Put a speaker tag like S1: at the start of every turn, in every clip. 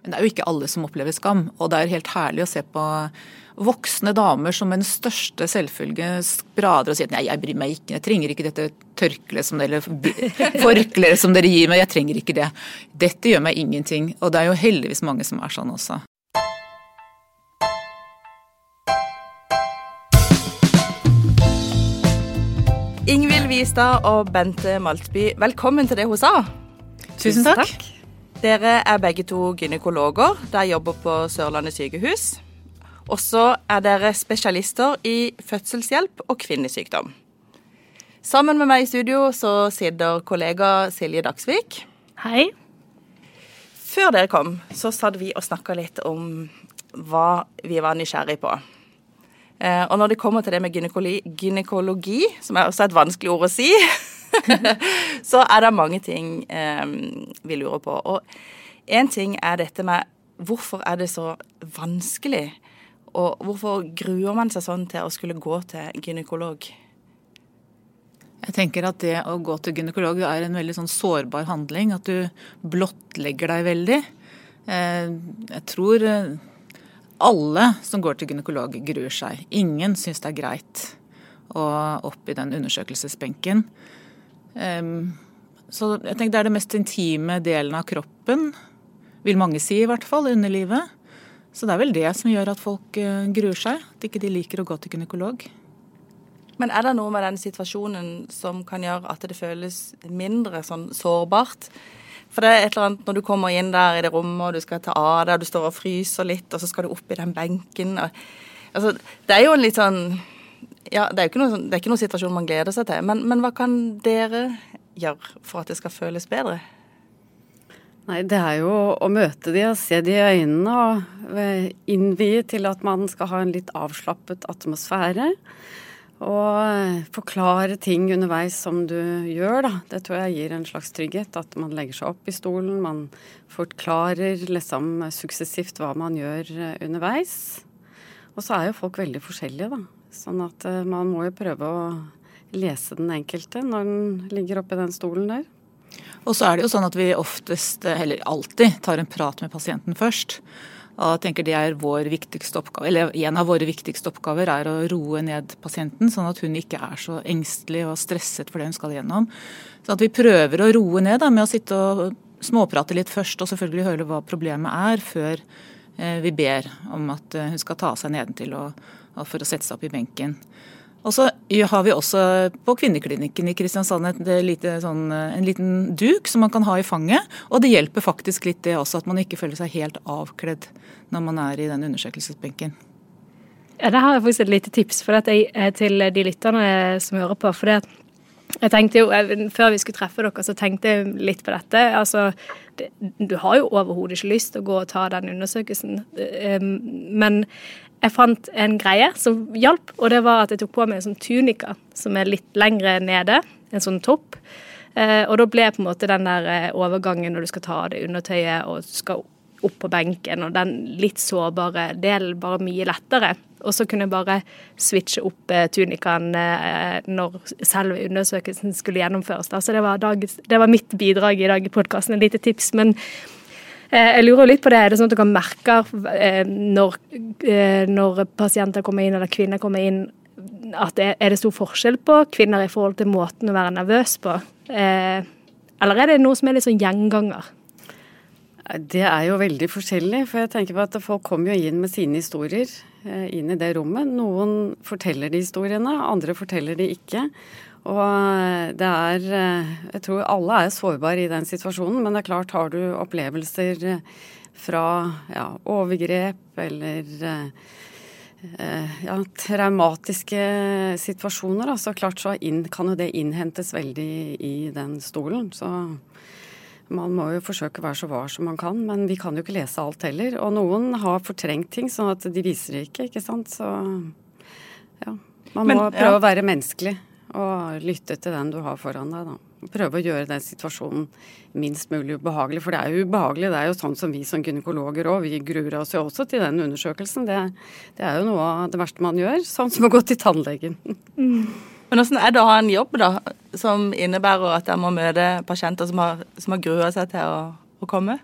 S1: Men det er jo ikke alle som opplever skam, og det er helt herlig å se på voksne damer som med den største selvfølge sprader og sier at nei, jeg bryr meg ikke, jeg trenger ikke dette tørkleet som dere forkleet som dere gir meg, jeg trenger ikke det. Dette gjør meg ingenting. Og det er jo heldigvis mange som er sånn også.
S2: Ingvild Wistad og Bente Maltby, velkommen til det hun sa.
S1: Tusen takk.
S2: Dere er begge to gynekologer. Dere jobber på Sørlandet sykehus. Og så er dere spesialister i fødselshjelp og kvinnesykdom. Sammen med meg i studio så sitter kollega Silje Dagsvik.
S3: Hei.
S2: Før dere kom, så satt vi og snakka litt om hva vi var nysgjerrig på. Eh, og når det kommer til det med gynekologi, gynekologi som er også et vanskelig ord å si, så er det mange ting eh, vi lurer på. Og én ting er dette med hvorfor er det så vanskelig? Og hvorfor gruer man seg sånn til å skulle gå til gynekolog?
S1: Jeg tenker at det å gå til gynekolog er en veldig sånn sårbar handling. At du blottlegger deg veldig. Eh, jeg tror alle som går til gynekolog, gruer seg. Ingen syns det er greit å opp i den undersøkelsesbenken. Så jeg tenker det er det mest intime delen av kroppen, vil mange si i hvert fall, underlivet. Så det er vel det som gjør at folk eh, gruer seg, at ikke de liker å gå til gynekolog.
S2: Men er det noe med den situasjonen som kan gjøre at det føles mindre sånn sårbart? For det er et eller annet når du kommer inn der i det rommet og du skal ta av deg, og du står og fryser litt, og så skal du opp i den benken. Og, altså, det er jo en litt sånn Ja, det er jo ikke noe, det er ikke noen situasjon man gleder seg til. Men, men hva kan dere gjøre for at det skal føles bedre?
S4: Nei, det er jo å møte de og se de i øynene og innvie til at man skal ha en litt avslappet atmosfære. Og eh, forklare ting underveis som du gjør, da. Det tror jeg gir en slags trygghet. At man legger seg opp i stolen. Man forklarer liksom suksessivt hva man gjør eh, underveis. Og så er jo folk veldig forskjellige, da. Sånn at eh, man må jo prøve å lese den enkelte når den ligger oppi den stolen der.
S1: Og så er det jo sånn at vi oftest, eller alltid, tar en prat med pasienten først. Og tenker det er vår viktigste oppgave, eller En av våre viktigste oppgaver er å roe ned pasienten, sånn at hun ikke er så engstelig og stresset for det hun skal gjennom. Så at vi prøver å roe ned da, med å sitte og småprate litt først, og selvfølgelig høre hva problemet er, før eh, vi ber om at eh, hun skal ta seg nedentil for å sette seg opp i benken. Og så har vi også på kvinneklinikken i Kristiansand et sånn, en liten duk som man kan ha i fanget. Og det hjelper faktisk litt det også, at man ikke føler seg helt avkledd når man er i den undersøkelsesbenken.
S3: Ja, Der har jeg faktisk et lite tips for dette, til de lytterne som hører på. for det jeg tenkte jo, Før vi skulle treffe dere, så tenkte jeg litt på dette. Altså, Du har jo overhodet ikke lyst til å gå og ta den undersøkelsen. Men jeg fant en greie som hjalp, og det var at jeg tok på meg en sånn tunika som er litt lengre nede. En sånn topp. Eh, og da ble på en måte den der eh, overgangen når du skal ta av det undertøyet og skal opp på benken, og den litt sårbare delen bare mye lettere. Og så kunne jeg bare switche opp eh, tunikaen når selve undersøkelsen skulle gjennomføres. Så det var, dagens, det var mitt bidrag i dag i podkasten. Et lite tips. men Eh, jeg lurer litt på det. Er det sånn at dere merker eh, når, eh, når pasienter kommer inn, eller kvinner kommer inn, at det, er det stor forskjell på kvinner i forhold til måten å være nervøs på? Eller er det noe som er litt sånn gjenganger?
S4: Det er jo veldig forskjellig. For jeg tenker på at folk kommer jo inn med sine historier inn i det rommet. Noen forteller de historiene, andre forteller de ikke. Og eh, det er eh, Jeg tror alle er sårbare i den situasjonen, men det er klart, har du opplevelser eh, fra ja, overgrep eller ja, traumatiske situasjoner, da, så klart så inn, kan jo det innhentes veldig i den stolen. Så man må jo forsøke å være så var som man kan, men vi kan jo ikke lese alt heller. Og noen har fortrengt ting, sånn at de viser det ikke, ikke sant. Så ja. Man må men, prøve ja. å være menneskelig og lytte til den du har foran deg. da. Prøve å gjøre den situasjonen minst mulig ubehagelig. For det er jo ubehagelig. Det er jo sånn som vi som gynekologer òg. Vi gruer oss jo også til den undersøkelsen. Det, det, er jo noe av det verste man gjør. Sånn som å gå til tannlegen.
S2: Mm. Men åssen er det å ha en jobb da, som innebærer at jeg må møte pasienter som har, som har grua seg til å, å komme?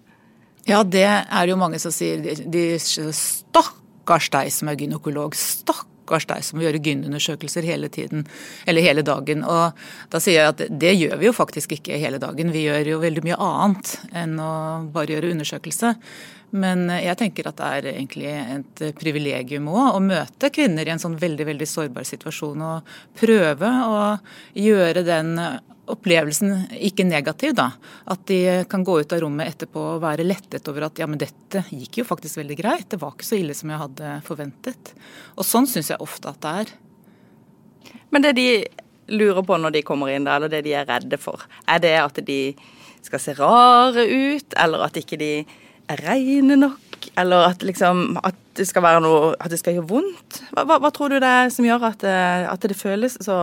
S1: Ja, det er jo mange som sier de, de Stakkars deg som er gynekolog. Stakkars deg som må gjøre gynundersøkelser hele tiden, eller hele dagen. Og da sier jeg at det gjør vi jo faktisk ikke hele dagen. Vi gjør jo veldig mye annet enn å bare gjøre undersøkelse. Men jeg tenker at det er egentlig et privilegium òg å møte kvinner i en sånn veldig veldig sårbar situasjon og prøve å gjøre den opplevelsen ikke negativ, da. At de kan gå ut av rommet etterpå og være lettet over at ja, men dette gikk jo faktisk veldig greit. Det var ikke så ille som jeg hadde forventet. Og sånn syns jeg ofte at det er.
S2: Men det de lurer på når de kommer inn der, eller det de er redde for, er det at de skal se rare ut, eller at ikke de er reine nok? Eller at, liksom, at det skal være noe At det skal gjøre vondt? Hva, hva, hva tror du det er som gjør at, at det føles så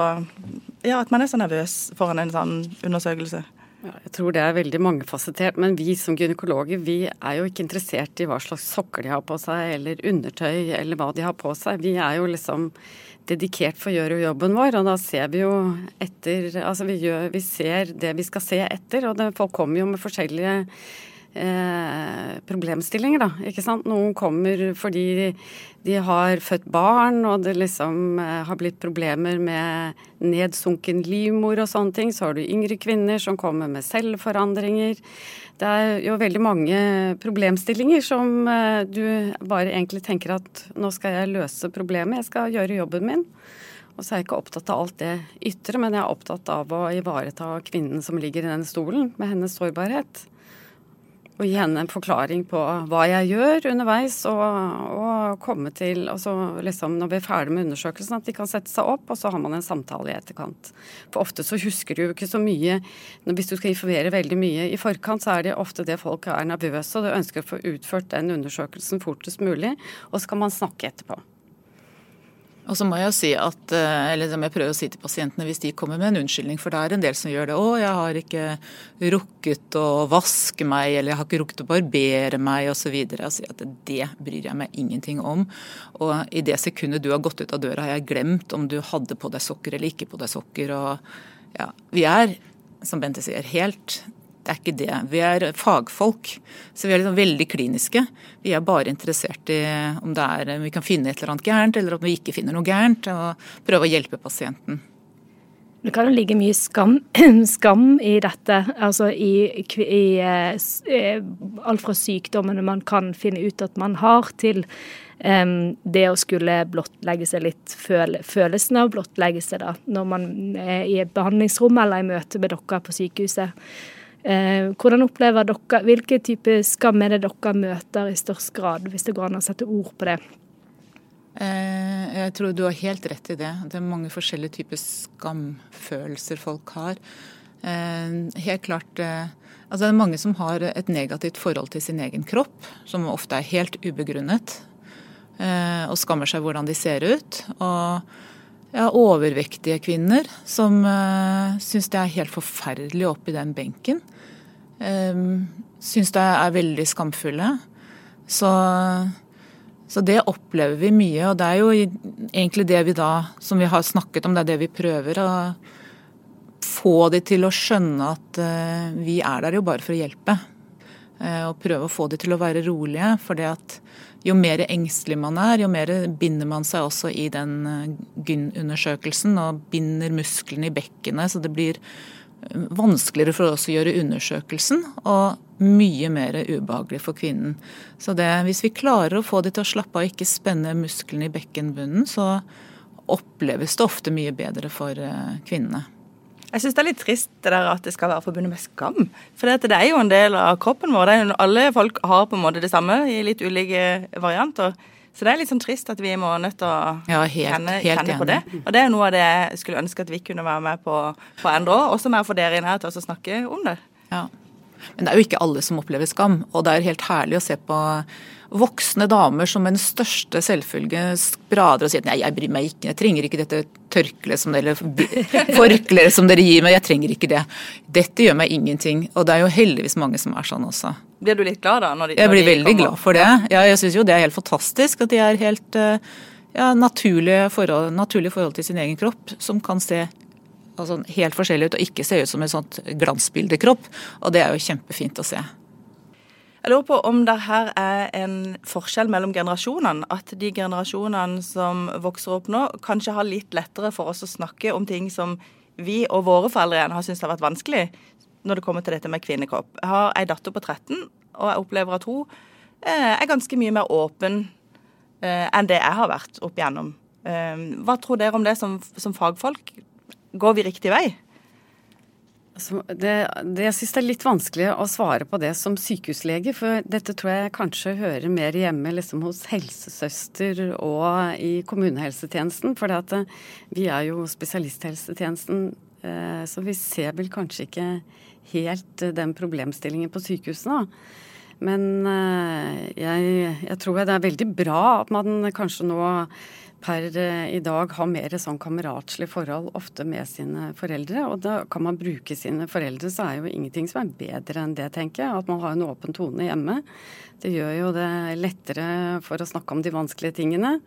S2: ja, at man er så nervøs foran en sånn undersøkelse?
S4: Ja, jeg tror det er veldig mangefasettert, men vi som gynekologer vi er jo ikke interessert i hva slags sokker de har på seg, eller undertøy, eller hva de har på seg. Vi er jo liksom dedikert for å gjøre jobben vår, og da ser vi jo etter Altså vi, gjør, vi ser det vi skal se etter, og det, folk kommer jo med forskjellige eh, problemstillinger, da. Ikke sant. Noen kommer fordi de, har født barn, og det liksom eh, har blitt problemer med nedsunken livmor og sånne ting. Så har du yngre kvinner som kommer med selvforandringer. Det er jo veldig mange problemstillinger som eh, du bare egentlig tenker at nå skal jeg løse problemet, jeg skal gjøre jobben min. Og så er jeg ikke opptatt av alt det ytre, men jeg er opptatt av å ivareta kvinnen som ligger i den stolen, med hennes sårbarhet og gi henne en forklaring på hva jeg gjør underveis, og, og komme til altså liksom Når vi er ferdig med undersøkelsen, at de kan sette seg opp, og så har man en samtale i etterkant. For ofte så husker du jo ikke så mye Hvis du skal informere veldig mye i forkant, så er det ofte det folk er nervøse, og de ønsker å få utført den undersøkelsen fortest mulig, og så kan man snakke etterpå.
S1: Og så må jeg jo si at, eh, eller som jeg prøver å si til pasientene hvis de kommer med en unnskyldning, for det er en del som gjør det. 'Å, jeg har ikke rukket å vaske meg', eller 'jeg har ikke rukket å barbere meg', osv. Og si at det bryr jeg meg ingenting om. Og i det sekundet du har gått ut av døra, har jeg glemt om du hadde på deg sokker eller ikke på deg sokker. Og ja, vi er, som Bente sier, helt det er ikke det. Vi er fagfolk, så vi er liksom veldig kliniske. Vi er bare interessert i om, er, om vi kan finne et eller annet gærent, eller om vi ikke finner noe gærent, og prøve å hjelpe pasienten.
S3: Det kan jo ligge mye skam, skam i dette. Altså i, i, i, alt fra sykdommene man kan finne ut at man har, til um, det å skulle blottlegge seg litt, føle, følelsen av å blottlegge seg da, når man er i et behandlingsrom eller i møte med dere på sykehuset. Eh, hvordan opplever dere, Hvilke type skam er det dere møter i størst grad, hvis det går an å sette ord på det?
S1: Eh, jeg tror du har helt rett i det. Det er mange forskjellige typer skamfølelser folk har. Eh, helt klart altså Det er mange som har et negativt forhold til sin egen kropp, som ofte er helt ubegrunnet. Og skammer seg hvordan de ser ut. Og ja, overvektige kvinner som uh, syns det er helt forferdelig oppi den benken. Um, syns det er veldig skamfulle. Så, så, det opplever vi mye, og det er jo egentlig det vi da, som vi har snakket om, det er det vi prøver. Å få de til å skjønne at uh, vi er der jo bare for å hjelpe. Uh, og prøve å få de til å være rolige. for det at jo mer engstelig man er, jo mer binder man seg også i den gyn-undersøkelsen og binder musklene i bekkenet, så det blir vanskeligere for oss å gjøre undersøkelsen, og mye mer ubehagelig for kvinnen. Så det, hvis vi klarer å få de til å slappe av og ikke spenne musklene i bekkenbunnen, så oppleves det ofte mye bedre for eh, kvinnene.
S2: Jeg syns det er litt trist det der at det skal være forbundet med skam. For det er jo en del av kroppen vår. alle folk har på en måte det samme i litt ulike varianter. Så det er litt sånn trist at vi må nødt til å ja, helt, kjenne, helt kjenne på det. Og det er jo noe av det jeg skulle ønske at vi kunne være med på, på å endre òg. Også med å få dere inn her til å snakke om det.
S1: Ja. Men det er jo ikke alle som opplever skam. Og det er helt herlig å se på voksne damer som med den største selvfølge sprader og sier at nei, jeg bryr meg ikke, jeg trenger ikke dette tørkleet som dere forkleet som dere gir meg, jeg trenger ikke det. Dette gjør meg ingenting. Og det er jo heldigvis mange som er sånn også.
S2: Blir du litt glad da? Når de,
S1: jeg blir veldig glad for det. Ja, jeg syns jo det er helt fantastisk at de er helt eh, ja, naturlige forhold, naturlige forhold til sin egen kropp, som kan se altså, helt forskjellig ut og ikke se ut som en sånt glansbildekropp. Og det er jo kjempefint å se.
S2: Jeg lurer på om det her er en forskjell mellom generasjonene. At de generasjonene som vokser opp nå, kanskje har litt lettere for oss å snakke om ting som vi og våre foreldre igjen har syntes har vært vanskelig, når det kommer til dette med kvinnekropp. Jeg har ei datter på 13, og jeg opplever at hun eh, er ganske mye mer åpen eh, enn det jeg har vært opp igjennom. Eh, hva tror dere om det som, som fagfolk? Går vi riktig vei?
S4: Altså, det, det, jeg syns det er litt vanskelig å svare på det som sykehuslege, for dette tror jeg kanskje hører mer hjemme liksom hos helsesøster og i kommunehelsetjenesten. For vi er jo spesialisthelsetjenesten, så vi ser vel kanskje ikke helt den problemstillingen på sykehusene. Men eh, jeg, jeg tror det er veldig bra at man kanskje nå per eh, i dag har mer sånn kameratslig forhold ofte med sine foreldre. Og da kan man bruke sine foreldre, så er jo ingenting som er bedre enn det, tenker jeg. At man har en åpen tone hjemme. Det gjør jo det lettere for å snakke om de vanskelige tingene.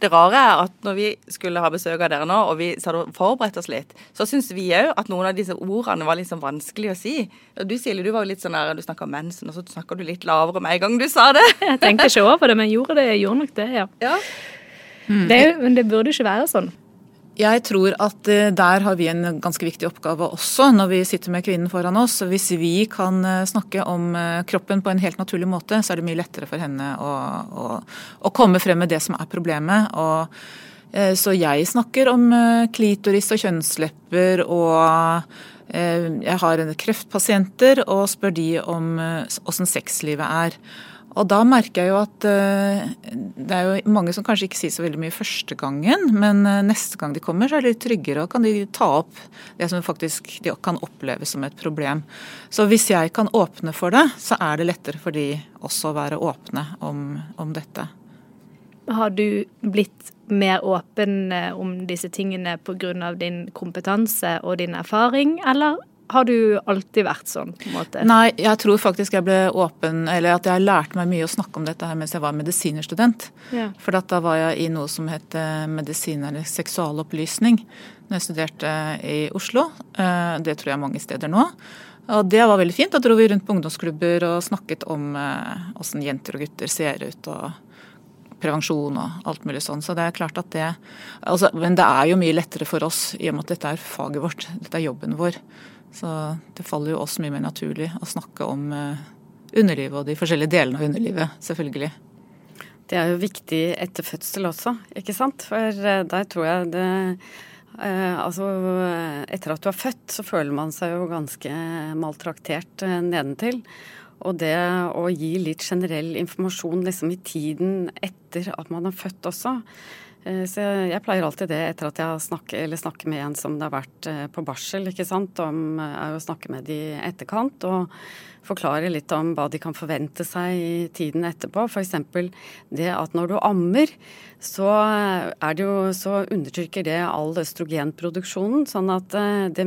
S2: Det rare er at når vi skulle ha besøk av dere nå, og vi hadde forberedt oss litt, så syns vi òg at noen av disse ordene var liksom vanskelig å si. Og Du Silje, du var jo litt sånn der, du snakka om mensen, og så snakka du litt lavere med en gang du sa det.
S3: Jeg tenkte ikke over det, men gjorde, det, gjorde nok det, ja.
S2: ja.
S3: Mm. Det, men det burde ikke være sånn.
S1: Jeg tror at eh, der har vi en ganske viktig oppgave også, når vi sitter med kvinnen foran oss. Hvis vi kan eh, snakke om eh, kroppen på en helt naturlig måte, så er det mye lettere for henne å, å, å komme frem med det som er problemet. Og, så jeg snakker om klitoris og kjønnslepper og jeg har kreftpasienter og spør de om åssen sexlivet er. Og da merker jeg jo at uh, det er jo mange som kanskje ikke sier så veldig mye første gangen, men uh, neste gang de kommer, så er de tryggere og kan de ta opp det som faktisk de kan oppleve som et problem. Så hvis jeg kan åpne for det, så er det lettere for de også å være åpne om, om dette.
S3: Har du blitt mer åpen eh, om disse tingene pga. din kompetanse og din erfaring, eller har du alltid vært sånn? på en måte?
S1: Nei, jeg tror faktisk jeg ble åpen, eller at jeg lærte meg mye å snakke om dette her mens jeg var medisinerstudent. Ja. For da var jeg i noe som het eh, medisin eller seksualopplysning når jeg studerte i Oslo. Eh, det tror jeg er mange steder nå. Og det var veldig fint. Da dro vi rundt på ungdomsklubber og snakket om åssen eh, jenter og gutter ser ut. og prevensjon og alt mulig sånn. Så det er klart at det altså, Men det er jo mye lettere for oss i og med at dette er faget vårt, dette er jobben vår. Så det faller jo oss mye mer naturlig å snakke om eh, underlivet og de forskjellige delene av underlivet, selvfølgelig.
S4: Det er jo viktig etter fødsel også, ikke sant. For eh, der tror jeg det eh, Altså, etter at du er født, så føler man seg jo ganske maltraktert nedentil. Og det å gi litt generell informasjon liksom i tiden etter at man er født også, så jeg pleier alltid det etter at jeg snakker, snakker med en som det har vært eh, på barsel, ikke sant, om eh, å snakke med de etterkant. og forklare litt om hva de kan forvente seg i tiden etterpå. F.eks. det at når du ammer, så, det jo, så undertrykker det all østrogenproduksjonen. Sånn at det,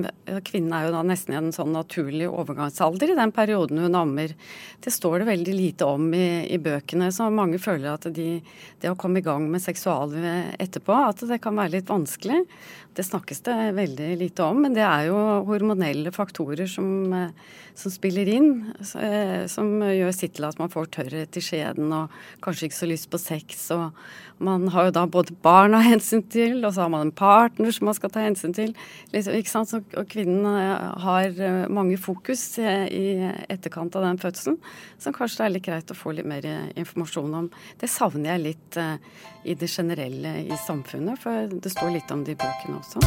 S4: kvinnen er jo da nesten i en sånn naturlig overgangsalder i den perioden hun ammer. Det står det veldig lite om i, i bøkene, så mange føler at de, det å komme i gang med seksuallivet etterpå, at det kan være litt vanskelig. Det snakkes det veldig lite om, men det er jo hormonelle faktorer som, eh, som spiller inn. Eh, som gjør sitt til at man får tørrhet i skjeden og kanskje ikke så lyst på sex. og Man har jo da både barn å hensyn til, og så har man en partner som man skal ta hensyn til. sant? Så, og kvinnen eh, har mange fokus i etterkant av den fødselen, som kanskje det er litt greit å få litt mer informasjon om. Det savner jeg litt i det generelle i samfunnet, for det står litt om det i bøkene også.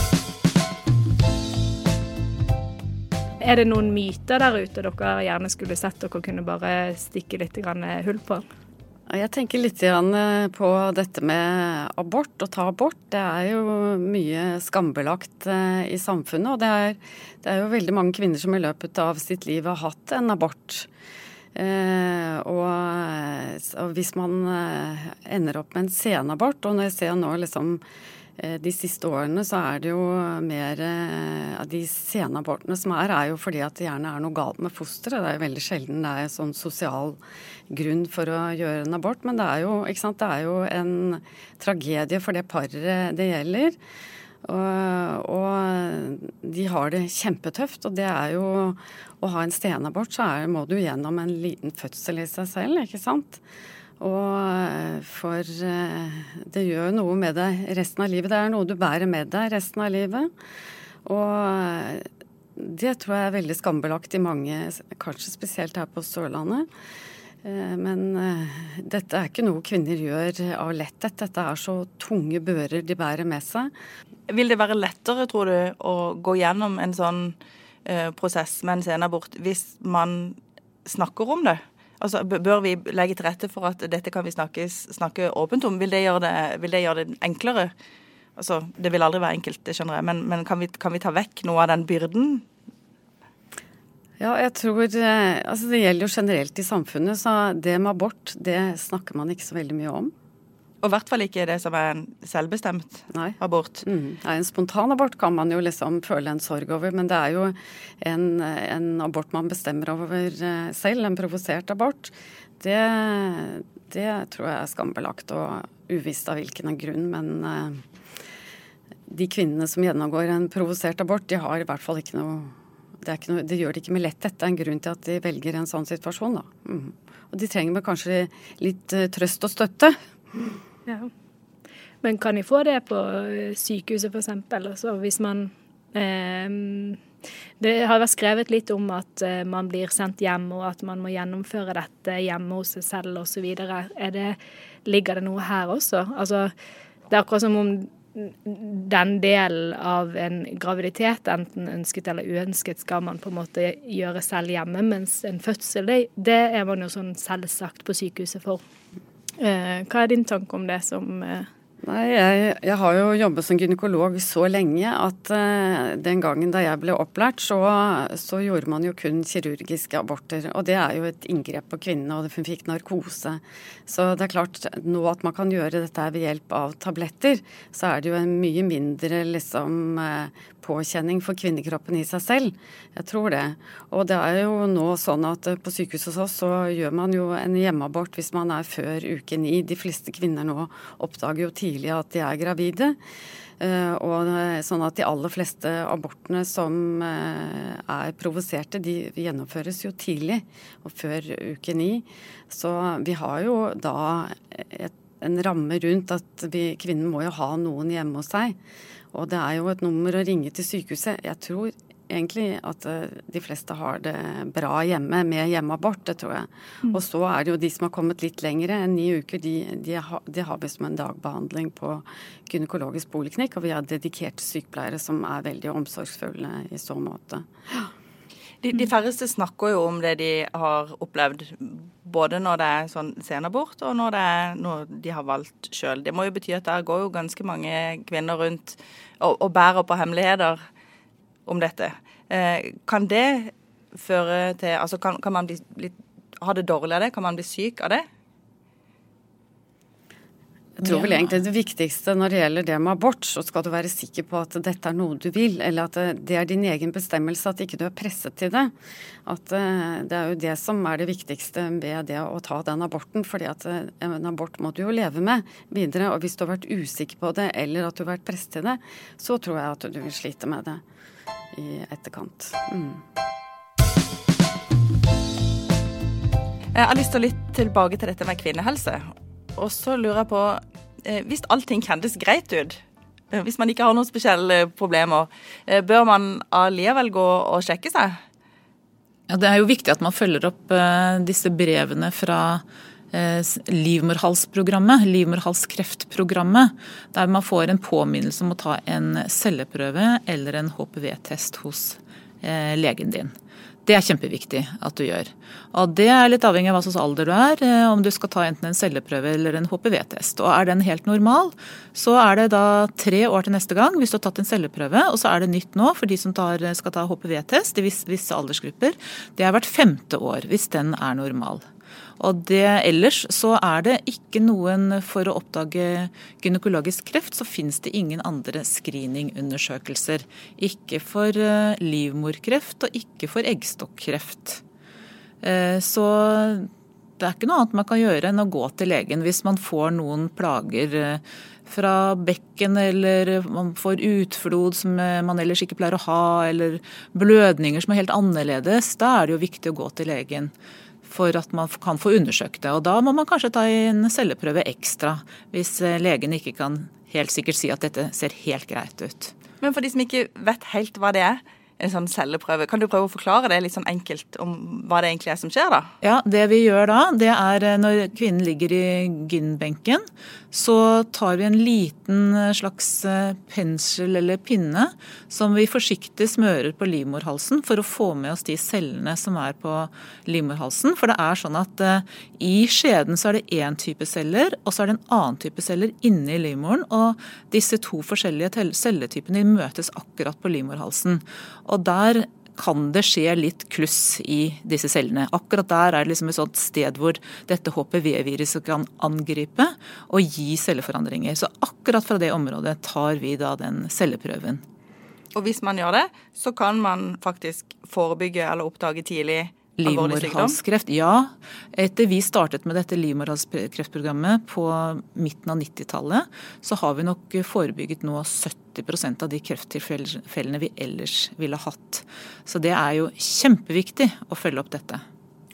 S3: Er det noen myter der ute dere gjerne skulle sett dere kunne bare stikke litt hull på?
S4: Jeg tenker litt på dette med abort, å ta abort. Det er jo mye skambelagt eh, i samfunnet. Og det er, det er jo veldig mange kvinner som i løpet av sitt liv har hatt en abort. Eh, og, og, hvis man eh, ender opp med en senabort, og når jeg ser nå liksom eh, de siste årene så er det jo mer av de senabortene som er, er jo fordi at det gjerne er noe galt med fosteret. Det er jo veldig sjelden det er sånn sosial grunn for å gjøre en abort. Men det er jo, det er jo en tragedie for det paret det gjelder. Og, og, de har det kjempetøft. Og det er jo Å ha en stenabort, så er, må du gjennom en liten fødsel i seg selv, ikke sant. Og for det gjør noe med deg resten av livet. Det er noe du bærer med deg resten av livet. Og det tror jeg er veldig skambelagt i mange, kanskje spesielt her på Sørlandet. Eh, men eh, dette er ikke noe kvinner gjør av letthet. Dette er så tunge bører de bærer med seg.
S2: Vil det være lettere, tror du, å gå gjennom en sånn eh, prosess med en senabort hvis man snakker om det? Altså, Bør vi legge til rette for at dette kan vi snakke, snakke åpent om? Vil det, det, vil det, gjøre det, enklere? Altså, Det vil aldri være enkelt, det skjønner jeg, men, men kan, vi, kan vi ta vekk noe av den byrden
S4: ja, jeg tror eh, Altså det gjelder jo generelt i samfunnet, så det med abort, det snakker man ikke så veldig mye om.
S2: Og i hvert fall ikke det som er en selvbestemt Nei. abort.
S4: Mm. Nei, en spontanabort kan man jo liksom føle en sorg over, men det er jo en, en abort man bestemmer over eh, selv, en provosert abort. Det, det, tror jeg er skambelagt og uvisst av hvilken grunn, men uh, de kvinnene som gjennomgår en provosert abort, de har i hvert fall ikke noe det, noe, det, gjør det ikke med letthet. Det er en grunn til at de velger en sånn situasjon. Mm. Og de trenger kanskje litt uh, trøst og støtte.
S3: Ja. Men kan de få det på eh, sykehuset f.eks.? Altså hvis man eh, Det har vært skrevet litt om at eh, man blir sendt hjem, og at man må gjennomføre dette hjemme hos seg selv osv. Ligger det noe her også? Altså, det er akkurat som om den delen av en graviditet, enten ønsket eller uønsket, skal man på en måte gjøre selv hjemme. Mens en fødsel, det, det er man jo sånn selvsagt på sykehuset for. Eh, hva er din tanke om det som eh,
S4: Nei, jeg, jeg, har jo jobbet som gynekolog så lenge at uh, den gangen da jeg ble opplært, så, så, gjorde man jo kun kirurgiske aborter. Og det er jo et inngrep på kvinnene, og hun fikk narkose. Så det er klart, nå at man kan gjøre dette ved hjelp av tabletter, så er det jo en mye mindre liksom påkjenning for kvinnekroppen i seg selv. Jeg tror det. Og det er jo nå sånn at eh, på sykehuset hos oss så gjør man jo en hjemmeabort hvis man er før uke ni. De fleste kvinner nå oppdager jo tidlig at de er gravide. Uh, og sånn at de aller fleste abortene som er provoserte, de gjennomføres jo tidlig og før uke ni. Så vi har jo da et, en ramme rundt at vi, kvinnen må jo ha noen hjemme hos seg. Og det er jo et nummer å ringe til sykehuset. Jeg tror egentlig at eh, de fleste har det bra hjemme med hjemmeabort, det tror jeg. Mm. Og så er det jo de som har kommet litt lengre enn ni uker, de, de, har, de har vi som en dagbehandling på gynekologisk poliklinikk. Og vi har dedikerte sykepleiere som er veldig omsorgsfulle i så måte.
S2: De, de, færreste snakker jo om det de har opplevd, både når det er sånn senabort og når det er noe de har valgt sjøl. Det må jo bety at der går jo ganske mange kvinner rundt og, og bærer på hemmeligheter om dette. Eh, kan det føre til Altså kan, kan man bli, bli, ha det dårlig av det? Kan man bli syk av det?
S4: Jeg tror vel egentlig det viktigste når det gjelder det med abort, så skal du være sikker på at dette er noe du vil, eller at det er din egen bestemmelse, at ikke du er presset til det. At eh, det er jo det som er det viktigste ved det å ta den aborten. fordi at eh, en abort må du jo leve med videre. Og hvis du har vært usikker på det, eller at du har vært presset til det, så tror jeg at du vil slite med det i etterkant. Mm.
S2: Jeg har lyst til å litt tilbake til dette med kvinnehelse. Og så lurer jeg på, eh, hvis allting kjennes greit ut, eh, hvis man ikke har noen spesielle problemer, eh, bør man allikevel gå og sjekke seg?
S1: Ja, Det er jo viktig at man følger opp disse brevene fra livmorhalsprogrammet, livmorhalskreftprogrammet, der man får en påminnelse om å ta en celleprøve eller en HPV-test hos legen din. Det er kjempeviktig at du gjør. Og Det er litt avhengig av hva slags alder du er, eh, om du skal ta enten en celleprøve eller en HPV-test. Og Er den helt normal, så er det da tre år til neste gang hvis du har tatt en celleprøve. Og så er det nytt nå for de som tar, skal ta HPV-test i visse, aldersgrupper. Det er hvert femte år hvis den er normal. Og det, ellers så er det ikke noen For å oppdage gynekologisk kreft, så finnes det ingen andre screeningundersøkelser. Ikke for eh, livmorkreft og ikke for eggstokkreft. Eh, så det er ikke noe annet man kan gjøre enn å gå til legen hvis man får noen plager eh, fra bekken, eller man får utflod som man ellers ikke pleier å ha, eller blødninger som er helt annerledes. Da er det jo viktig å gå til legen for at man kan få undersøkt det. Og da må man kanskje ta en celleprøve ekstra, hvis eh, legen ikke kan helt sikkert si at dette ser helt greit ut.
S2: Men for de som ikke vet helt hva det er, en sånn celleprøve. Kan du prøve å forklare det litt sånn enkelt om hva det egentlig er som skjer, da?
S1: Ja, Det vi gjør da, det er eh, når kvinnen ligger i gynbenken, så tar vi en liten eh, slags eh, pensel eller pinne som vi forsiktig smører på livmorhalsen for å få med oss de cellene som er på livmorhalsen. For det er sånn at i skjeden så er det én type celler, og så er det en annen type celler inni livmoren. Og disse to forskjellige celletypene møtes akkurat på livmorhalsen. Og der kan det skje litt kluss i disse cellene. Akkurat der er det liksom et sånt sted hvor dette HPV-viruset kan angripe og gi celleforandringer. Så akkurat fra det området tar vi da den celleprøven.
S2: Og hvis man gjør det, så kan man faktisk forebygge eller oppdage tidlig
S1: Livmorhalskreft, ja. Etter vi startet med dette livmorhalskreftprogrammet på midten av 90-tallet, så har vi nok forebygget nå 70% av de krefttilfellene vi ellers ville hatt. Så det er jo kjempeviktig å følge opp dette.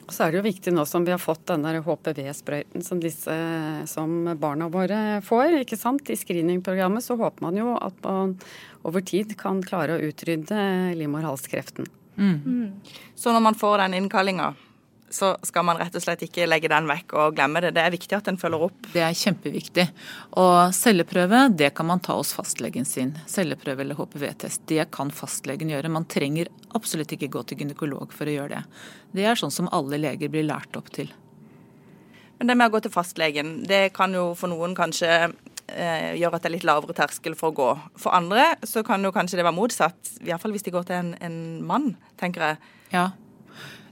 S4: Og så er det jo viktig nå som vi har fått denne HPV-sprøyten som disse som barna våre får, ikke sant. I screeningprogrammet så håper man jo at man over tid kan klare å utrydde livmorhalskreften. Mm.
S2: Så når man får den innkallinga, så skal man rett og slett ikke legge den vekk og glemme det. Det er viktig at den følger opp.
S1: Det er kjempeviktig. Og celleprøve, det kan man ta hos fastlegen sin. Celleprøve eller HPV-test, det kan fastlegen gjøre. Man trenger absolutt ikke gå til gynekolog for å gjøre det. Det er sånn som alle leger blir lært opp til.
S2: Men det med å gå til fastlegen, det kan jo for noen kanskje eh, gjør at det er litt lavere terskel for å gå. For andre så kan jo kanskje det være motsatt, i hvert fall hvis de går til en, en mann, tenker jeg.
S1: Ja.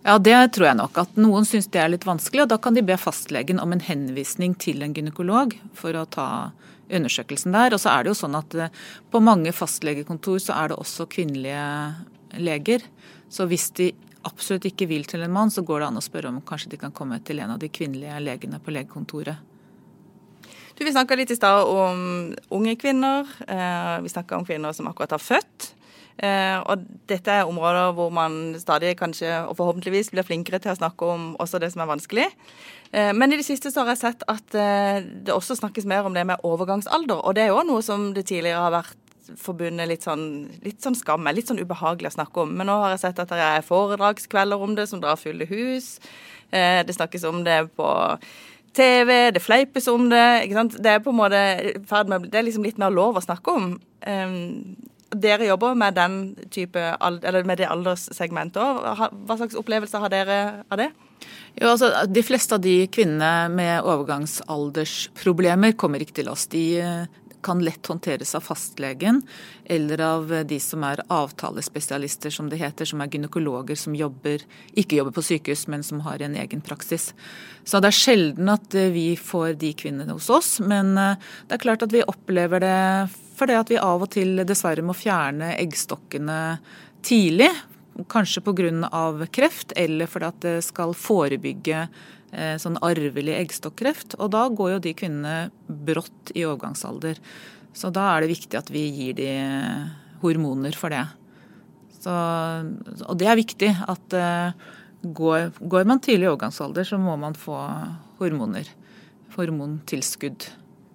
S1: ja. det tror jeg nok. At noen syns det er litt vanskelig, og da kan de be fastlegen om en henvisning til en gynekolog for å ta undersøkelsen der. Og så er det jo sånn at eh, på mange fastlegekontor så er det også kvinnelige leger. Så hvis de absolutt ikke vil til en mann, så går det an å spørre om kanskje de kan komme til en av de kvinnelige legene på legekontoret.
S2: Vi snakka litt i stad om unge kvinner. Eh, vi snakka om kvinner som akkurat har født. Eh, og dette er områder hvor man stadig kanskje, og forhåpentligvis, blir flinkere til å snakke om også det som er vanskelig. Eh, men i det siste så har jeg sett at det også snakkes mer om det med overgangsalder. Og det er jo noe som det tidligere har vært forbundet litt sånn, litt sånn skam med, litt sånn ubehagelig å snakke om. Men nå har jeg sett at det er foredragskvelder om det som drar fulle hus. Det snakkes om det på TV, det fleipes om det. ikke sant? Det er på en måte det er liksom litt mer lov å snakke om. Um, dere jobber med den type, eller med det alderssegmentet òg. Hva slags opplevelser har dere av det?
S1: Jo, altså, De fleste av de kvinnene med overgangsaldersproblemer kommer ikke til oss. De kan lett håndteres av fastlegen eller av de som er avtalespesialister, som det heter, som er gynekologer som jobber, ikke jobber på sykehus, men som har en egen praksis. Så det er sjelden at eh, vi får de kvinnene hos oss, men eh, det er klart at vi opplever det fordi at vi av og til dessverre må fjerne eggstokkene tidlig. Kanskje pga. kreft, eller fordi at det skal forebygge Eh, sånn arvelig eggstokkreft. Og da går jo de kvinnene brått i overgangsalder. Så da er det viktig at vi gir de hormoner for det. Så, og det er viktig at uh, går, går, man tidlig i overgangsalder, så må man få hormoner. Hormontilskudd.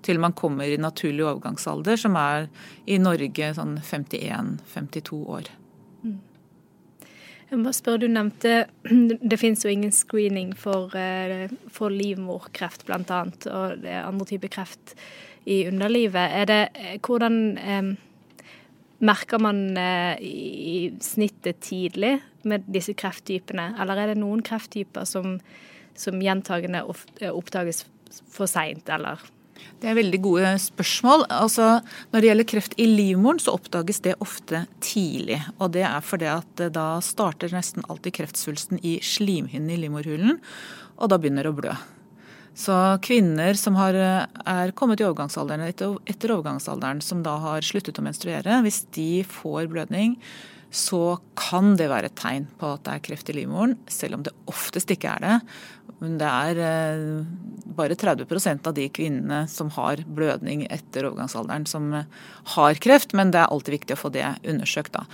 S1: Til man kommer i naturlig overgangsalder, som er i Norge sånn 51-52 år.
S3: Jeg må spørre, Du nevnte det finnes jo ingen screening for, eh, for livmorkreft bl.a. og det er andre typer kreft i underlivet. Er det, eh, hvordan eh, merker man eh, i snittet tidlig med disse krefttypene, eller er det noen krefttyper som, som gjentagende oppdages for seint, eller
S1: det er veldig gode spørsmål. Altså, når det gjelder kreft i livmoren, så oppdages det ofte tidlig. Og det er fordi at eh, da starter nesten alltid kreftsvulsten i slimhinnen i livmorhulen, og da begynner det å blø. Så kvinner som har, eh, er kommet i overgangsalderen etter, etter overgangsalderen, som da har sluttet å menstruere, hvis de får blødning, så kan det være et tegn på at det er kreft i livmoren, selv om det oftest ikke er det. Men det er eh, bare 30% av de kvinnene som har blødning etter overgangsalderen som eh, har kreft, men det er alltid viktig å få det undersøkt. Da.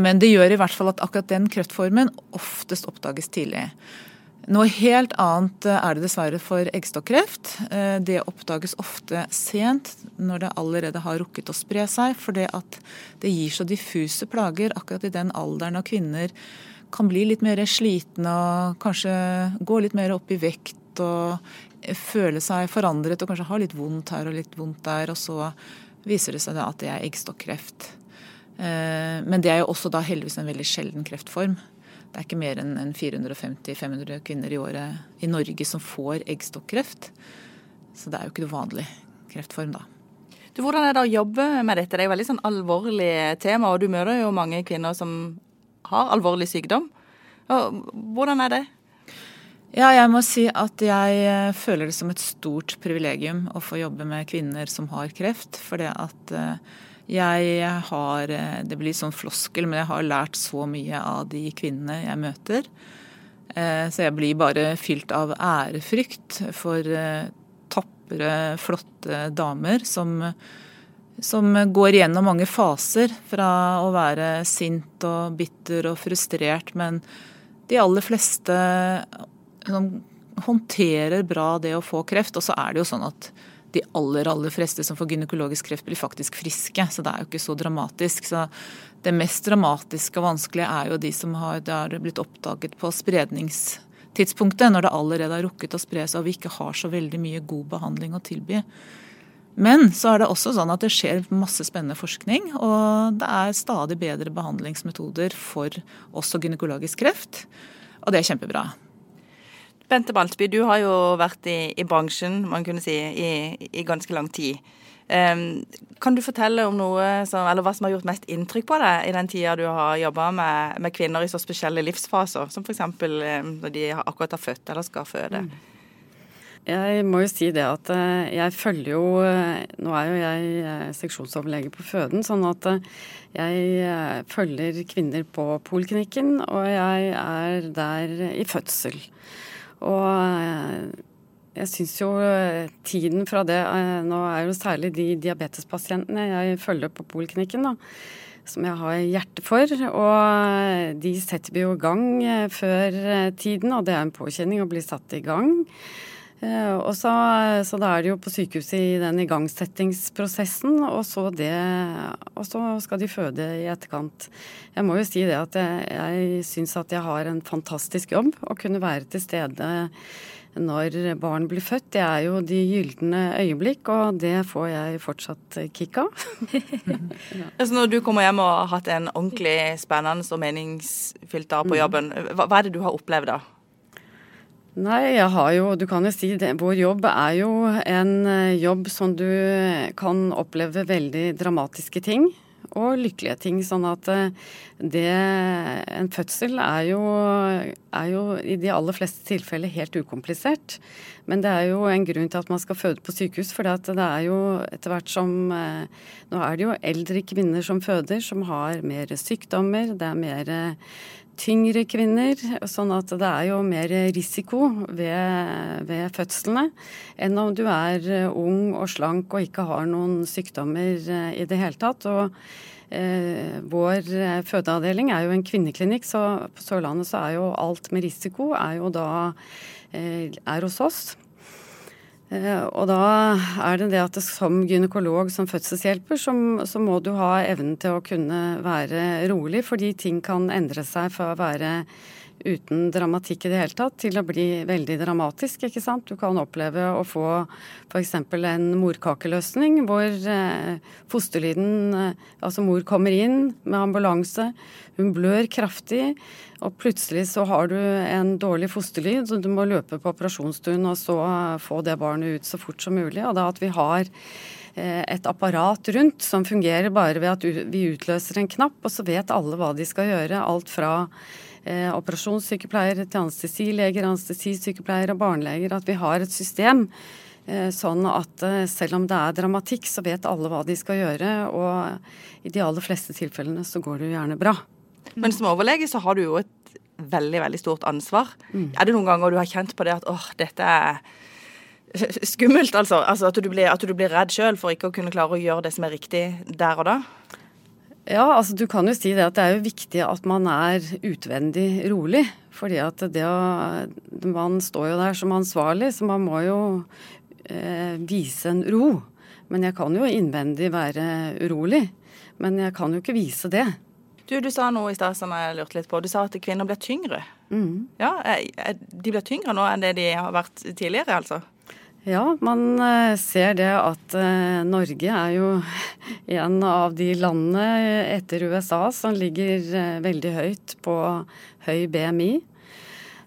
S1: Men det gjør i hvert fall at akkurat den kreftformen oftest oppdages tidlig. Noe helt annet eh, er det dessverre for eggstokkreft. Eh, det oppdages ofte sent, når det allerede har rukket å spre seg. For det gir så diffuse plager akkurat i den alderen av kvinner kan bli litt mer slitne og kanskje gå litt mer opp i vekt og føle seg forandret og kanskje ha litt vondt her og litt vondt der. Og så viser det seg at det er eggstokkreft. Eh, men det er jo også da heldigvis en veldig sjelden kreftform. Det er ikke mer enn 450-500 kvinner i året i Norge som får eggstokkreft. Så det er jo ikke noe vanlig kreftform, da.
S2: Du, hvordan er det å jobbe med dette? Det er jo veldig sånn alvorlig tema, og du møter jo mange kvinner som har alvorlig sykdom. Hvordan er det?
S1: Ja, jeg må si at jeg eh, føler det som et stort privilegium å få jobbe med kvinner som har kreft. For det at eh, jeg har eh, Det blir sånn floskel, men jeg har lært så mye av de kvinnene jeg møter. Eh, så jeg blir bare fylt av ærefrykt for eh, tapre, flotte damer som, som går gjennom mange faser. Fra å være sint og bitter og frustrert, men de aller fleste håndterer bra det å få kreft. Og så er det jo sånn at de aller aller fleste som får gynekologisk kreft, blir faktisk friske. Så det er jo ikke så dramatisk. Så det mest dramatiske og vanskelige er jo de som har, har blitt oppdaget på spredningstidspunktet, når det allerede har rukket å spre seg og vi ikke har så veldig mye god behandling å tilby. Men så er det også sånn at det skjer masse spennende forskning, og det er stadig bedre behandlingsmetoder for også gynekologisk kreft. Og det er kjempebra.
S2: Bente Baltby, du har jo vært i, i bransjen man kunne si, i, i ganske lang tid. Um, kan du fortelle om noe som, eller hva som har gjort mest inntrykk på deg i den tida du har jobba med, med, kvinner i så spesielle livsfaser, som f.eks. Um, når de akkurat har født eller skal føde? Mm.
S4: Jeg må jo si det at eh, jeg følger jo eh, Nå er jo jeg eh, seksjonsoverlege på føden, sånn at jeg følger kvinner på poliklinikken, og jeg er der i fødsel. Og eh, jeg syns jo eh, tiden fra det eh, Nå er jo særlig de diabetespasientene jeg følger på poliklinikken, da, som jeg har hjerte for. Og de setter vi jo i gang før tiden, og det er en påkjenning å bli satt i gang. Og så, så, da er det jo på sykehuset i den igangsettingsprosessen, og så, det, og så skal de føde i etterkant. Jeg må jo si det at jeg, jeg syns at jeg har en fantastisk jobb å kunne være til stede når barn blir født. Det er jo de gylne øyeblikk, og det får jeg fortsatt kick av.
S2: ja. altså når du kommer hjem og har hatt en ordentlig spennende og meningsfylt dag på mm. jobben, hva, hva er det du har opplevd da?
S4: Nei, jeg har jo Du kan jo si det. Vår jobb er jo en eh, jobb som du kan oppleve veldig dramatiske ting og lykkelige ting. Sånn at eh, det En fødsel er jo, er jo i de aller fleste tilfeller helt ukomplisert. Men det er jo en grunn til at man skal føde på sykehus. For det er jo etter hvert som eh, Nå er det jo eldre kvinner som føder, som har mer sykdommer. Det er mer tyngre kvinner, sånn at det er jo mer risiko ved, ved, fødslene enn om du er eh, ung og slank og ikke har noen sykdommer eh, i det hele tatt. Og eh, vår fødeavdeling er jo en kvinneklinikk, så på Sørlandet så er jo alt med risiko er jo da eh, er hos oss. Eh, og da er det det at som gynekolog, som fødselshjelper, så, så, må du ha evnen til å kunne være rolig, fordi ting kan endre seg fra å være uten dramatikk i det hele tatt til å bli veldig dramatisk. ikke sant? Du kan oppleve å få f.eks. en morkakeløsning hvor eh, fosterlyden eh, Altså mor kommer inn med ambulanse, hun blør kraftig, og plutselig så har du en dårlig fosterlyd, så du må løpe på operasjonsstuen og så få det barnet ut så fort som mulig. Og da at vi har eh, et apparat rundt som fungerer bare ved at vi utløser en knapp, og så vet alle hva de skal gjøre. Alt fra eh, operasjonssykepleiere til anestesileger, anestesisykepleiere og barneleger. At vi har et system eh, sånn at eh, selv om det er dramatikk, så vet alle hva de skal gjøre. Og i de aller fleste tilfellene så går det jo gjerne bra.
S2: Men som overlege så har du jo et veldig, veldig stort ansvar. Mm. Er det noen ganger du har kjent på det at åh, dette er skummelt, altså? altså at, du blir, at du blir redd sjøl for ikke å kunne klare å gjøre det som er riktig der og da?
S4: Ja, altså du kan jo si det at det er jo viktig at man er utvendig rolig. Fordi at det å Man står jo der som ansvarlig, så man må jo eh, vise en ro. Men jeg kan jo innvendig være urolig. Men jeg kan jo ikke vise det.
S2: Du, du sa noe i stad som jeg lurte litt på. Du sa at kvinner blir tyngre. Mm. Ja, De blir tyngre nå enn det de har vært tidligere, altså?
S4: Ja, man eh, ser det at eh, Norge er jo en av de landene etter USA som ligger eh, veldig høyt på høy BMI.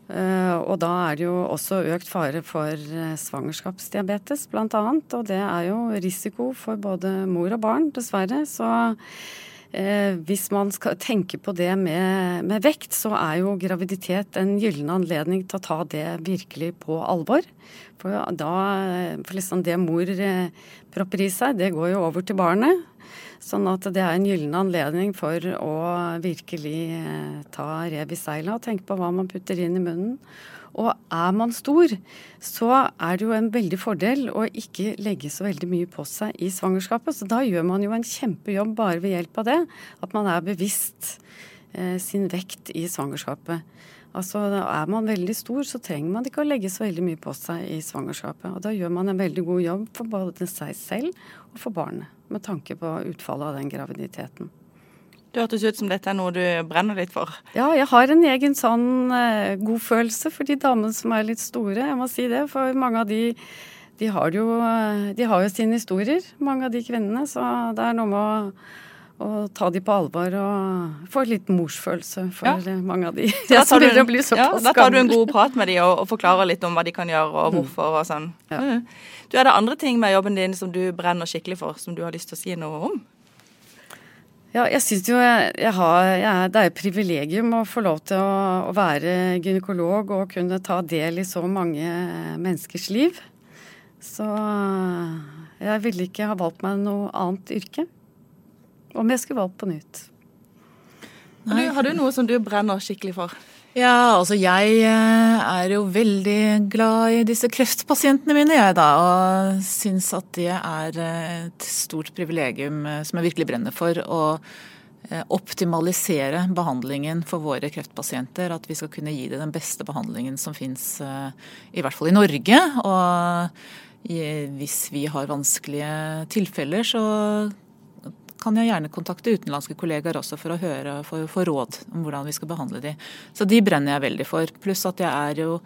S4: Og da er det jo også økt fare for svangerskapsdiabetes bl.a. Og det er jo risiko for både mor og barn, dessverre. Så Eh, hvis man skal tenke på det med, med, vekt, så er jo graviditet en gyllen anledning til å ta det virkelig på alvor. For da for liksom det mor eh, propper i seg, det går jo over til barnet. Sånn at det er en gyllen anledning for å virkelig eh, ta rev i seila og tenke på hva man putter inn i munnen. Og er man stor, så er det jo en veldig fordel å ikke legge så veldig mye på seg i svangerskapet. Så da gjør man jo en kjempejobb bare ved hjelp av det. At man er bevisst eh, sin vekt i svangerskapet. Altså Er man veldig stor, så trenger man ikke å legge så veldig mye på seg i svangerskapet. Og da gjør man en veldig god jobb for både seg selv og for barnet. Med tanke på utfallet av den graviditeten.
S2: Det hørtes ut som dette er noe du brenner litt for.
S4: Ja, jeg har en egen sånn eh, godfølelse for de damene som er litt store. Jeg må si det, for mange av de de har jo, eh, de har jo sine historier, mange av de kvinnene. Så det er noe med å, å ta de på alvor og få litt morsfølelse for ja. Eh, mange av de.
S2: Da tar, du, ja, da tar du en god prat med de og, og, forklarer litt om hva de kan gjøre og mm. hvorfor og sånn. Ja. Mm. Du, Er det andre ting med jobben din som du brenner skikkelig for, som du har lyst til å si noe om?
S4: Ja, jeg syns jo jeg, jeg har jeg, Det er et privilegium å få lov til å, å, være gynekolog og kunne ta del i så mange menneskers liv. Så jeg ville ikke ha valgt meg noe annet yrke. Om jeg skulle valgt på nytt.
S2: Har du, har du noe som du brenner skikkelig for?
S1: Ja, altså jeg eh, er jo veldig glad i disse kreftpasientene mine, jeg da. Og syns at det er eh, et stort privilegium eh, som jeg virkelig brenner for. Å optimalisere behandlingen for våre kreftpasienter. At vi skal kunne gi dem den beste behandlingen som fins, i hvert fall i Norge. Og hvis vi har vanskelige tilfeller, så kan jeg gjerne kontakte utenlandske kollegaer også for å høre for, for råd om hvordan vi skal behandle de. Så de brenner jeg veldig for. Pluss at jeg er jo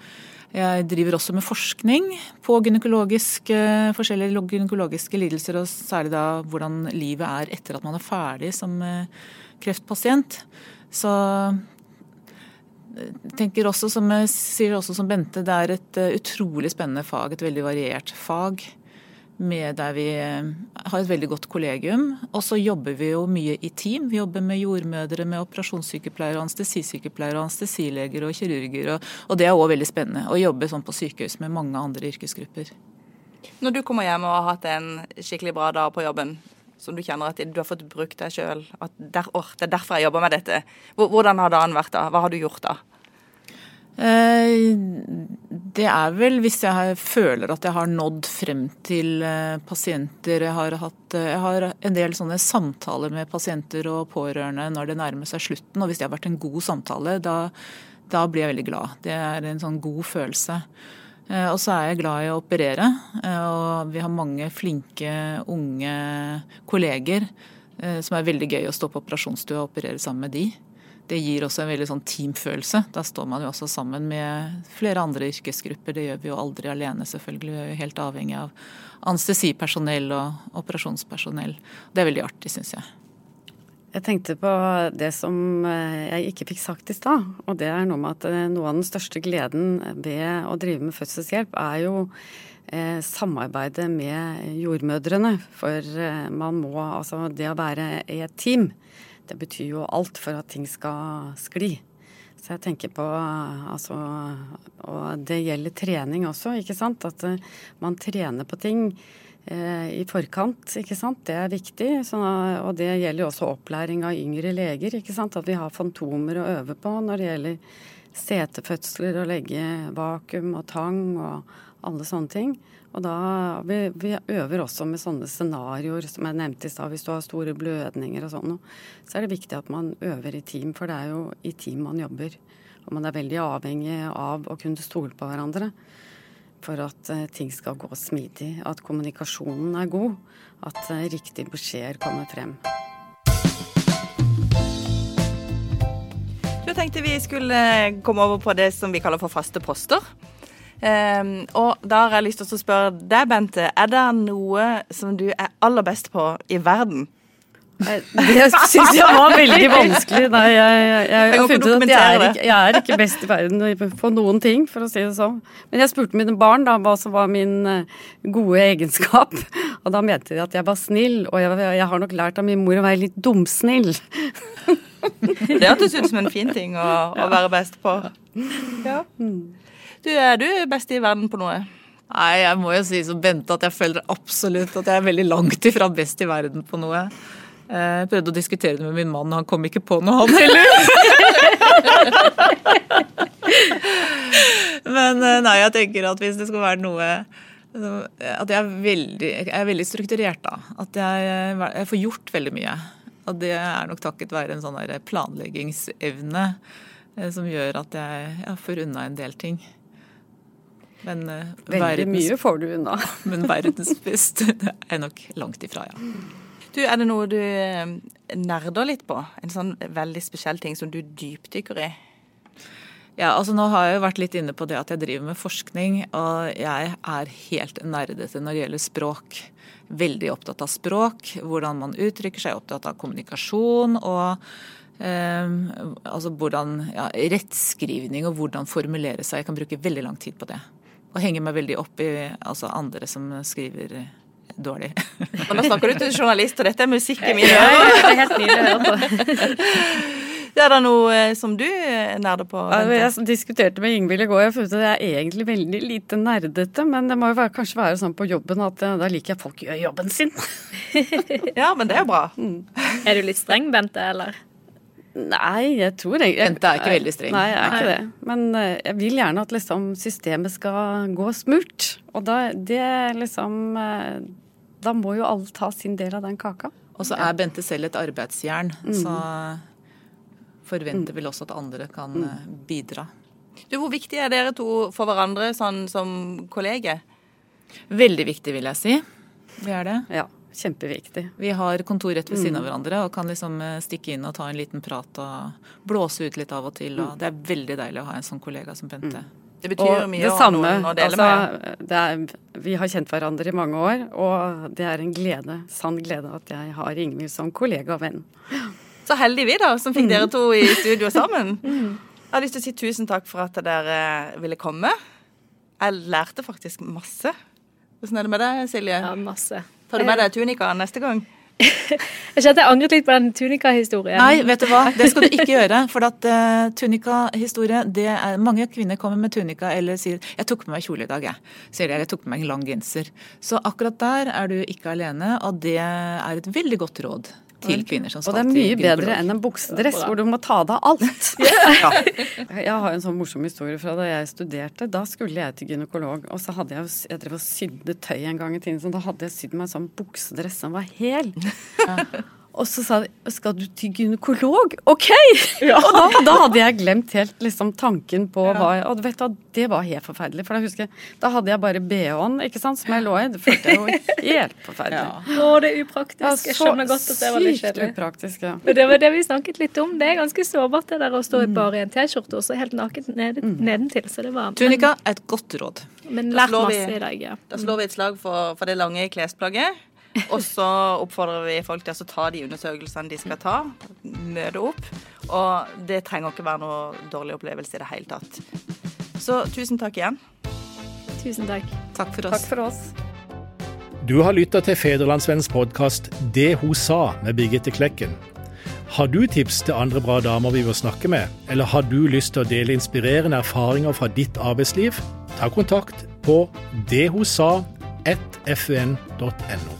S1: jeg driver også med forskning på gynekologiske, forskjellige gynekologiske lidelser, og særlig da hvordan livet er etter at man er ferdig som eh, kreftpasient. Så eh, tenker også, som jeg sier også som Bente, det er et eh, utrolig spennende fag. Et veldig variert fag med der vi eh, har et veldig godt kollegium. Og så jobber vi jo mye i team. Vi jobber med jordmødre, med operasjonssykepleiere, anestesisykepleiere, anestesileger og kirurger. Og, og det er òg veldig spennende å jobbe sånn på sykehus med mange andre yrkesgrupper.
S2: Når du kommer hjem og har hatt en skikkelig bra dag på jobben, som du kjenner at du har fått brukt deg sjøl, at der, oh, det er derfor jeg jobber med dette. Hvordan har dagen vært da? Hva har du gjort da?
S1: Eh, det er vel hvis jeg føler at jeg har nådd frem til eh, pasienter. Jeg har, hatt, eh, jeg har en del sånne samtaler med pasienter og pårørende når det nærmer seg slutten. Og hvis det har vært en god samtale, da, da blir jeg veldig glad. Det er en sånn god følelse. Og så er jeg glad i å operere. Og vi har mange flinke, unge kolleger som er veldig gøy å stå på operasjonsstua og operere sammen med de det gir også en veldig sånn teamfølelse. Da står man jo også sammen med flere andre yrkesgrupper. Det gjør vi jo aldri alene, selvfølgelig. Vi er jo helt avhengig av anestesipersonell og operasjonspersonell. Det er veldig artig, syns jeg.
S4: Jeg tenkte på det som eh, jeg ikke fikk sagt i stad. Og det er noe med at eh, noe av den største gleden ved å drive med fødselshjelp er jo eh, samarbeidet med jordmødrene. For man må altså Det å være i et team det betyr jo alt for at ting skal skli. Så jeg tenker på altså Og det gjelder trening også, ikke sant. At uh, man trener på ting eh, i forkant, ikke sant. Det er viktig. Så, og det gjelder jo også opplæring av yngre leger, ikke sant. At vi har fantomer å øve på når det gjelder setefødsler og legge vakuum og tang og alle sånne ting. Og da, vi, vi øver også med sånne scenarioer som jeg nevnte i stad. Hvis du har store blødninger og sånn, så er det viktig at man øver i team. For det er jo i team man jobber. Og man er veldig avhengig av å kunne stole på hverandre for at uh, ting skal gå smidig. At kommunikasjonen er god. At uh, riktige beskjeder kommer frem.
S2: Jeg tenkte vi skulle komme over på det som vi kaller for faste poster. Um, og da har jeg lyst til å spørre deg, Bente. Er det noe som du er aller best på i verden?
S4: Eh, det syns jeg var veldig vanskelig. Nei, jeg, jeg, jeg, jeg har funnet ut at jeg er, ikke, jeg er, ikke, best i verden på noen ting, for å si det sånn. Men jeg spurte mine barn da hva som var min eh, gode egenskap. Og da mente de at jeg var snill, og jeg, har nok lært av min mor å være litt dumsnill.
S2: Det hørtes ut som en fin ting å, å være best på. Ja. Du, er du best i verden på noe?
S1: Nei, jeg må jo si som Bente at jeg føler absolutt at jeg er veldig langt ifra best i verden på noe. Eh, jeg prøvde å diskutere det med min mann, han kom ikke på noe, han heller. Men eh, nei, jeg tenker at hvis det skal være noe At jeg er veldig, jeg er veldig strukturert, da. At jeg, jeg, får gjort veldig mye. Og det er nok takket være en sånn planleggingsevne eh, som gjør at jeg, jeg får unna en del ting.
S4: Men, uh, Veldig verdens, mye får du unna.
S1: men verdens beste det er nok langt ifra, ja.
S2: Du, Er det noe du eh, nerder litt på? En sånn veldig spesiell ting som du dypdykker i?
S1: Ja, altså Nå har jeg jo vært litt inne på det at jeg driver med forskning, og jeg er helt nerdete når det gjelder språk. Veldig opptatt av språk, hvordan man uttrykker seg, opptatt av kommunikasjon og eh, altså hvordan, ja, rettskrivning og hvordan formulere seg. Jeg kan bruke veldig lang tid på det og henger meg veldig opp i altså, andre som skriver dårlig.
S2: Og da snakker du til journalist, og dette er musikk i mine ører.
S3: det er helt nydelig å høre på.
S2: Er det noe eh, som du nerder på?
S4: Bente? Jeg diskuterte med Ingvild i går. Jeg følte at jeg er egentlig veldig lite nerdete. Men det må jo være, kanskje være sånn på jobben at eh, da liker jeg folk gjør jobben sin.
S2: ja, men det er bra.
S3: Mm. Er du litt streng, Bente, eller?
S4: Nei, jeg tror jeg,
S1: Bente er ikke veldig streng.
S4: Nei, jeg er ikke det. Men eh, jeg vil gjerne at liksom systemet skal gå smurt. Og da det liksom eh, Da må jo alle ta sin del av den kaka.
S1: Og så er Bente selv et arbeidsjern, mm. så forventer vel også at andre kan mm. Eh, bidra.
S2: Du, Hvor viktig er dere to for hverandre sånn som kolleger?
S1: Veldig viktig, vil jeg si. Det er det.
S4: Ja. Kjempeviktig.
S1: Vi har kontor rett ved siden av mm. hverandre og kan liksom eh, stikke inn og ta en liten prat og blåse ut litt av og til. Og mm. det er veldig deilig å ha en sånn kollega som Bente. Mm.
S2: Det betyr og mye å ha noen å dele altså,
S4: med. Er, vi har kjent hverandre i mange år, og det er en glede, sann glede at jeg har Ingvild som kollega og venn.
S2: Så heldige vi, da, som fikk mm. dere to i studio sammen. Jeg har lyst til å si tusen takk for at dere ville komme. Jeg lærte faktisk masse. Hvordan er det med deg, Silje?
S3: Ja, masse.
S2: Tar du med deg tunika neste gang?
S3: jeg kjente jeg angret litt på den tunika-historien.
S1: Nei, vet du hva, det skal du ikke gjøre. For at uh, tunika-historie det er, Mange kvinner kommer med tunika eller sier 'jeg tok med meg kjole i dag', jeg. Sier de, eller 'jeg tok med meg en lang genser'. Så akkurat der er du ikke alene, og det er et veldig godt råd til kvinner som skal
S4: til Og det er mye bedre enn en buksedress hvor du må ta av deg alt. ja. Jeg har en sånn morsom historie fra da jeg studerte. Da skulle jeg til gynekolog, og så hadde jeg, jeg drev og sydde tøy en gang i tiden, så da hadde jeg sydd meg en sånn buksedress som var hel. Ja. Og så sa de skal du til gynekolog? OK! Ja. Og da, da, hadde jeg glemt helt liksom, tanken på ja. hva Og vet du, det var helt forferdelig. For da husker jeg, da hadde jeg bare bh-en ikke sant, som jeg lå i. Det følte jeg jo helt forferdelig. Ja.
S3: Å, det er upraktisk. Jeg skjønner godt at det var litt kjedelig.
S4: Upraktisk, ja.
S3: Men det var det vi snakket litt om. Det er ganske sårbart det der å stå i mm. bare i en T-skjorte og så helt naken ned, mm. nedentil. Så det var
S1: Tunika et godt råd.
S3: Men lært masse i dag, ja.
S2: Da slår vi et slag for, for det lange klesplagget. Og så oppfordrer vi folk til å ta de undersøkelsene de skal ta. Møte opp. Og det trenger ikke være noe dårlig opplevelse i det hele tatt. Så tusen takk igjen.
S3: Tusen takk.
S1: Takk for oss.
S4: Takk for oss.
S5: Du har lytta til Federlandsvennens podkast 'Det hun sa' med Birgitte Klekken. Har du tips til andre bra damer vi bør snakke med, eller har du lyst til å dele inspirerende erfaringer fra ditt arbeidsliv? Ta kontakt på dethosa.fun.no.